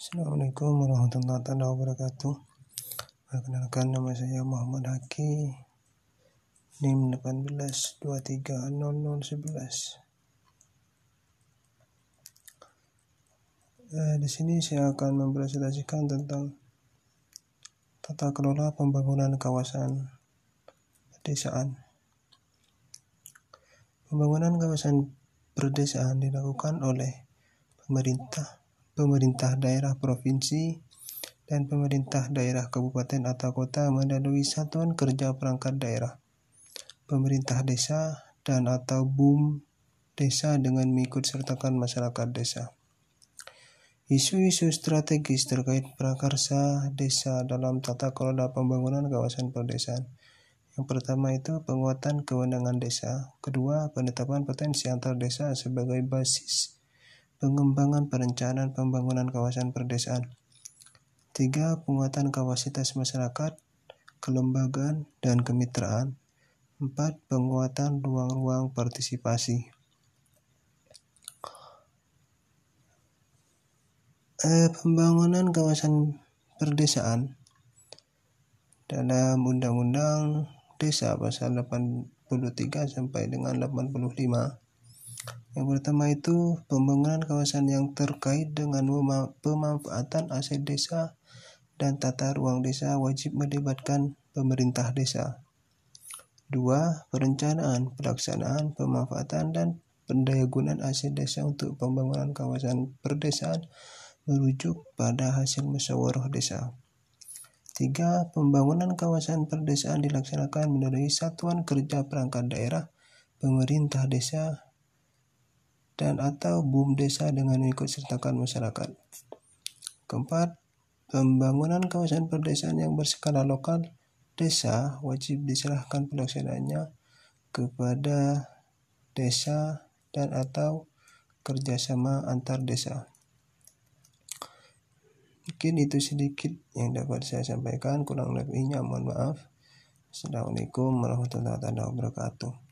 Assalamualaikum warahmatullahi wabarakatuh. Perkenalkan nama saya Muhammad Haki. NIM 18230011. Eh, di sini saya akan mempresentasikan tentang tata kelola pembangunan kawasan pedesaan. Pembangunan kawasan perdesaan dilakukan oleh pemerintah, pemerintah daerah provinsi, dan pemerintah daerah kabupaten atau kota melalui satuan kerja perangkat daerah, pemerintah desa, dan atau BUM desa dengan mengikut sertakan masyarakat desa. Isu-isu strategis terkait prakarsa desa dalam tata kelola pembangunan kawasan perdesaan. Yang pertama itu penguatan kewenangan desa, kedua penetapan potensi antar desa sebagai basis pengembangan perencanaan pembangunan kawasan perdesaan. Tiga, penguatan kapasitas masyarakat, kelembagaan, dan kemitraan. Empat, penguatan ruang-ruang partisipasi. eh, pembangunan kawasan perdesaan dalam Undang-Undang Desa pasal 83 sampai dengan 85. Yang pertama itu pembangunan kawasan yang terkait dengan pemanfaatan aset desa dan tata ruang desa wajib melibatkan pemerintah desa. Dua, perencanaan, pelaksanaan, pemanfaatan, dan pendayagunaan aset desa untuk pembangunan kawasan perdesaan merujuk pada hasil musyawarah desa. Tiga, pembangunan kawasan perdesaan dilaksanakan melalui satuan kerja perangkat daerah, pemerintah desa, dan atau BUM desa dengan mengikut sertakan masyarakat. Keempat, pembangunan kawasan perdesaan yang berskala lokal desa wajib diserahkan pelaksanaannya kepada desa dan atau kerjasama antar desa. Mungkin itu sedikit yang dapat saya sampaikan, kurang lebihnya mohon maaf. Assalamualaikum warahmatullahi wabarakatuh.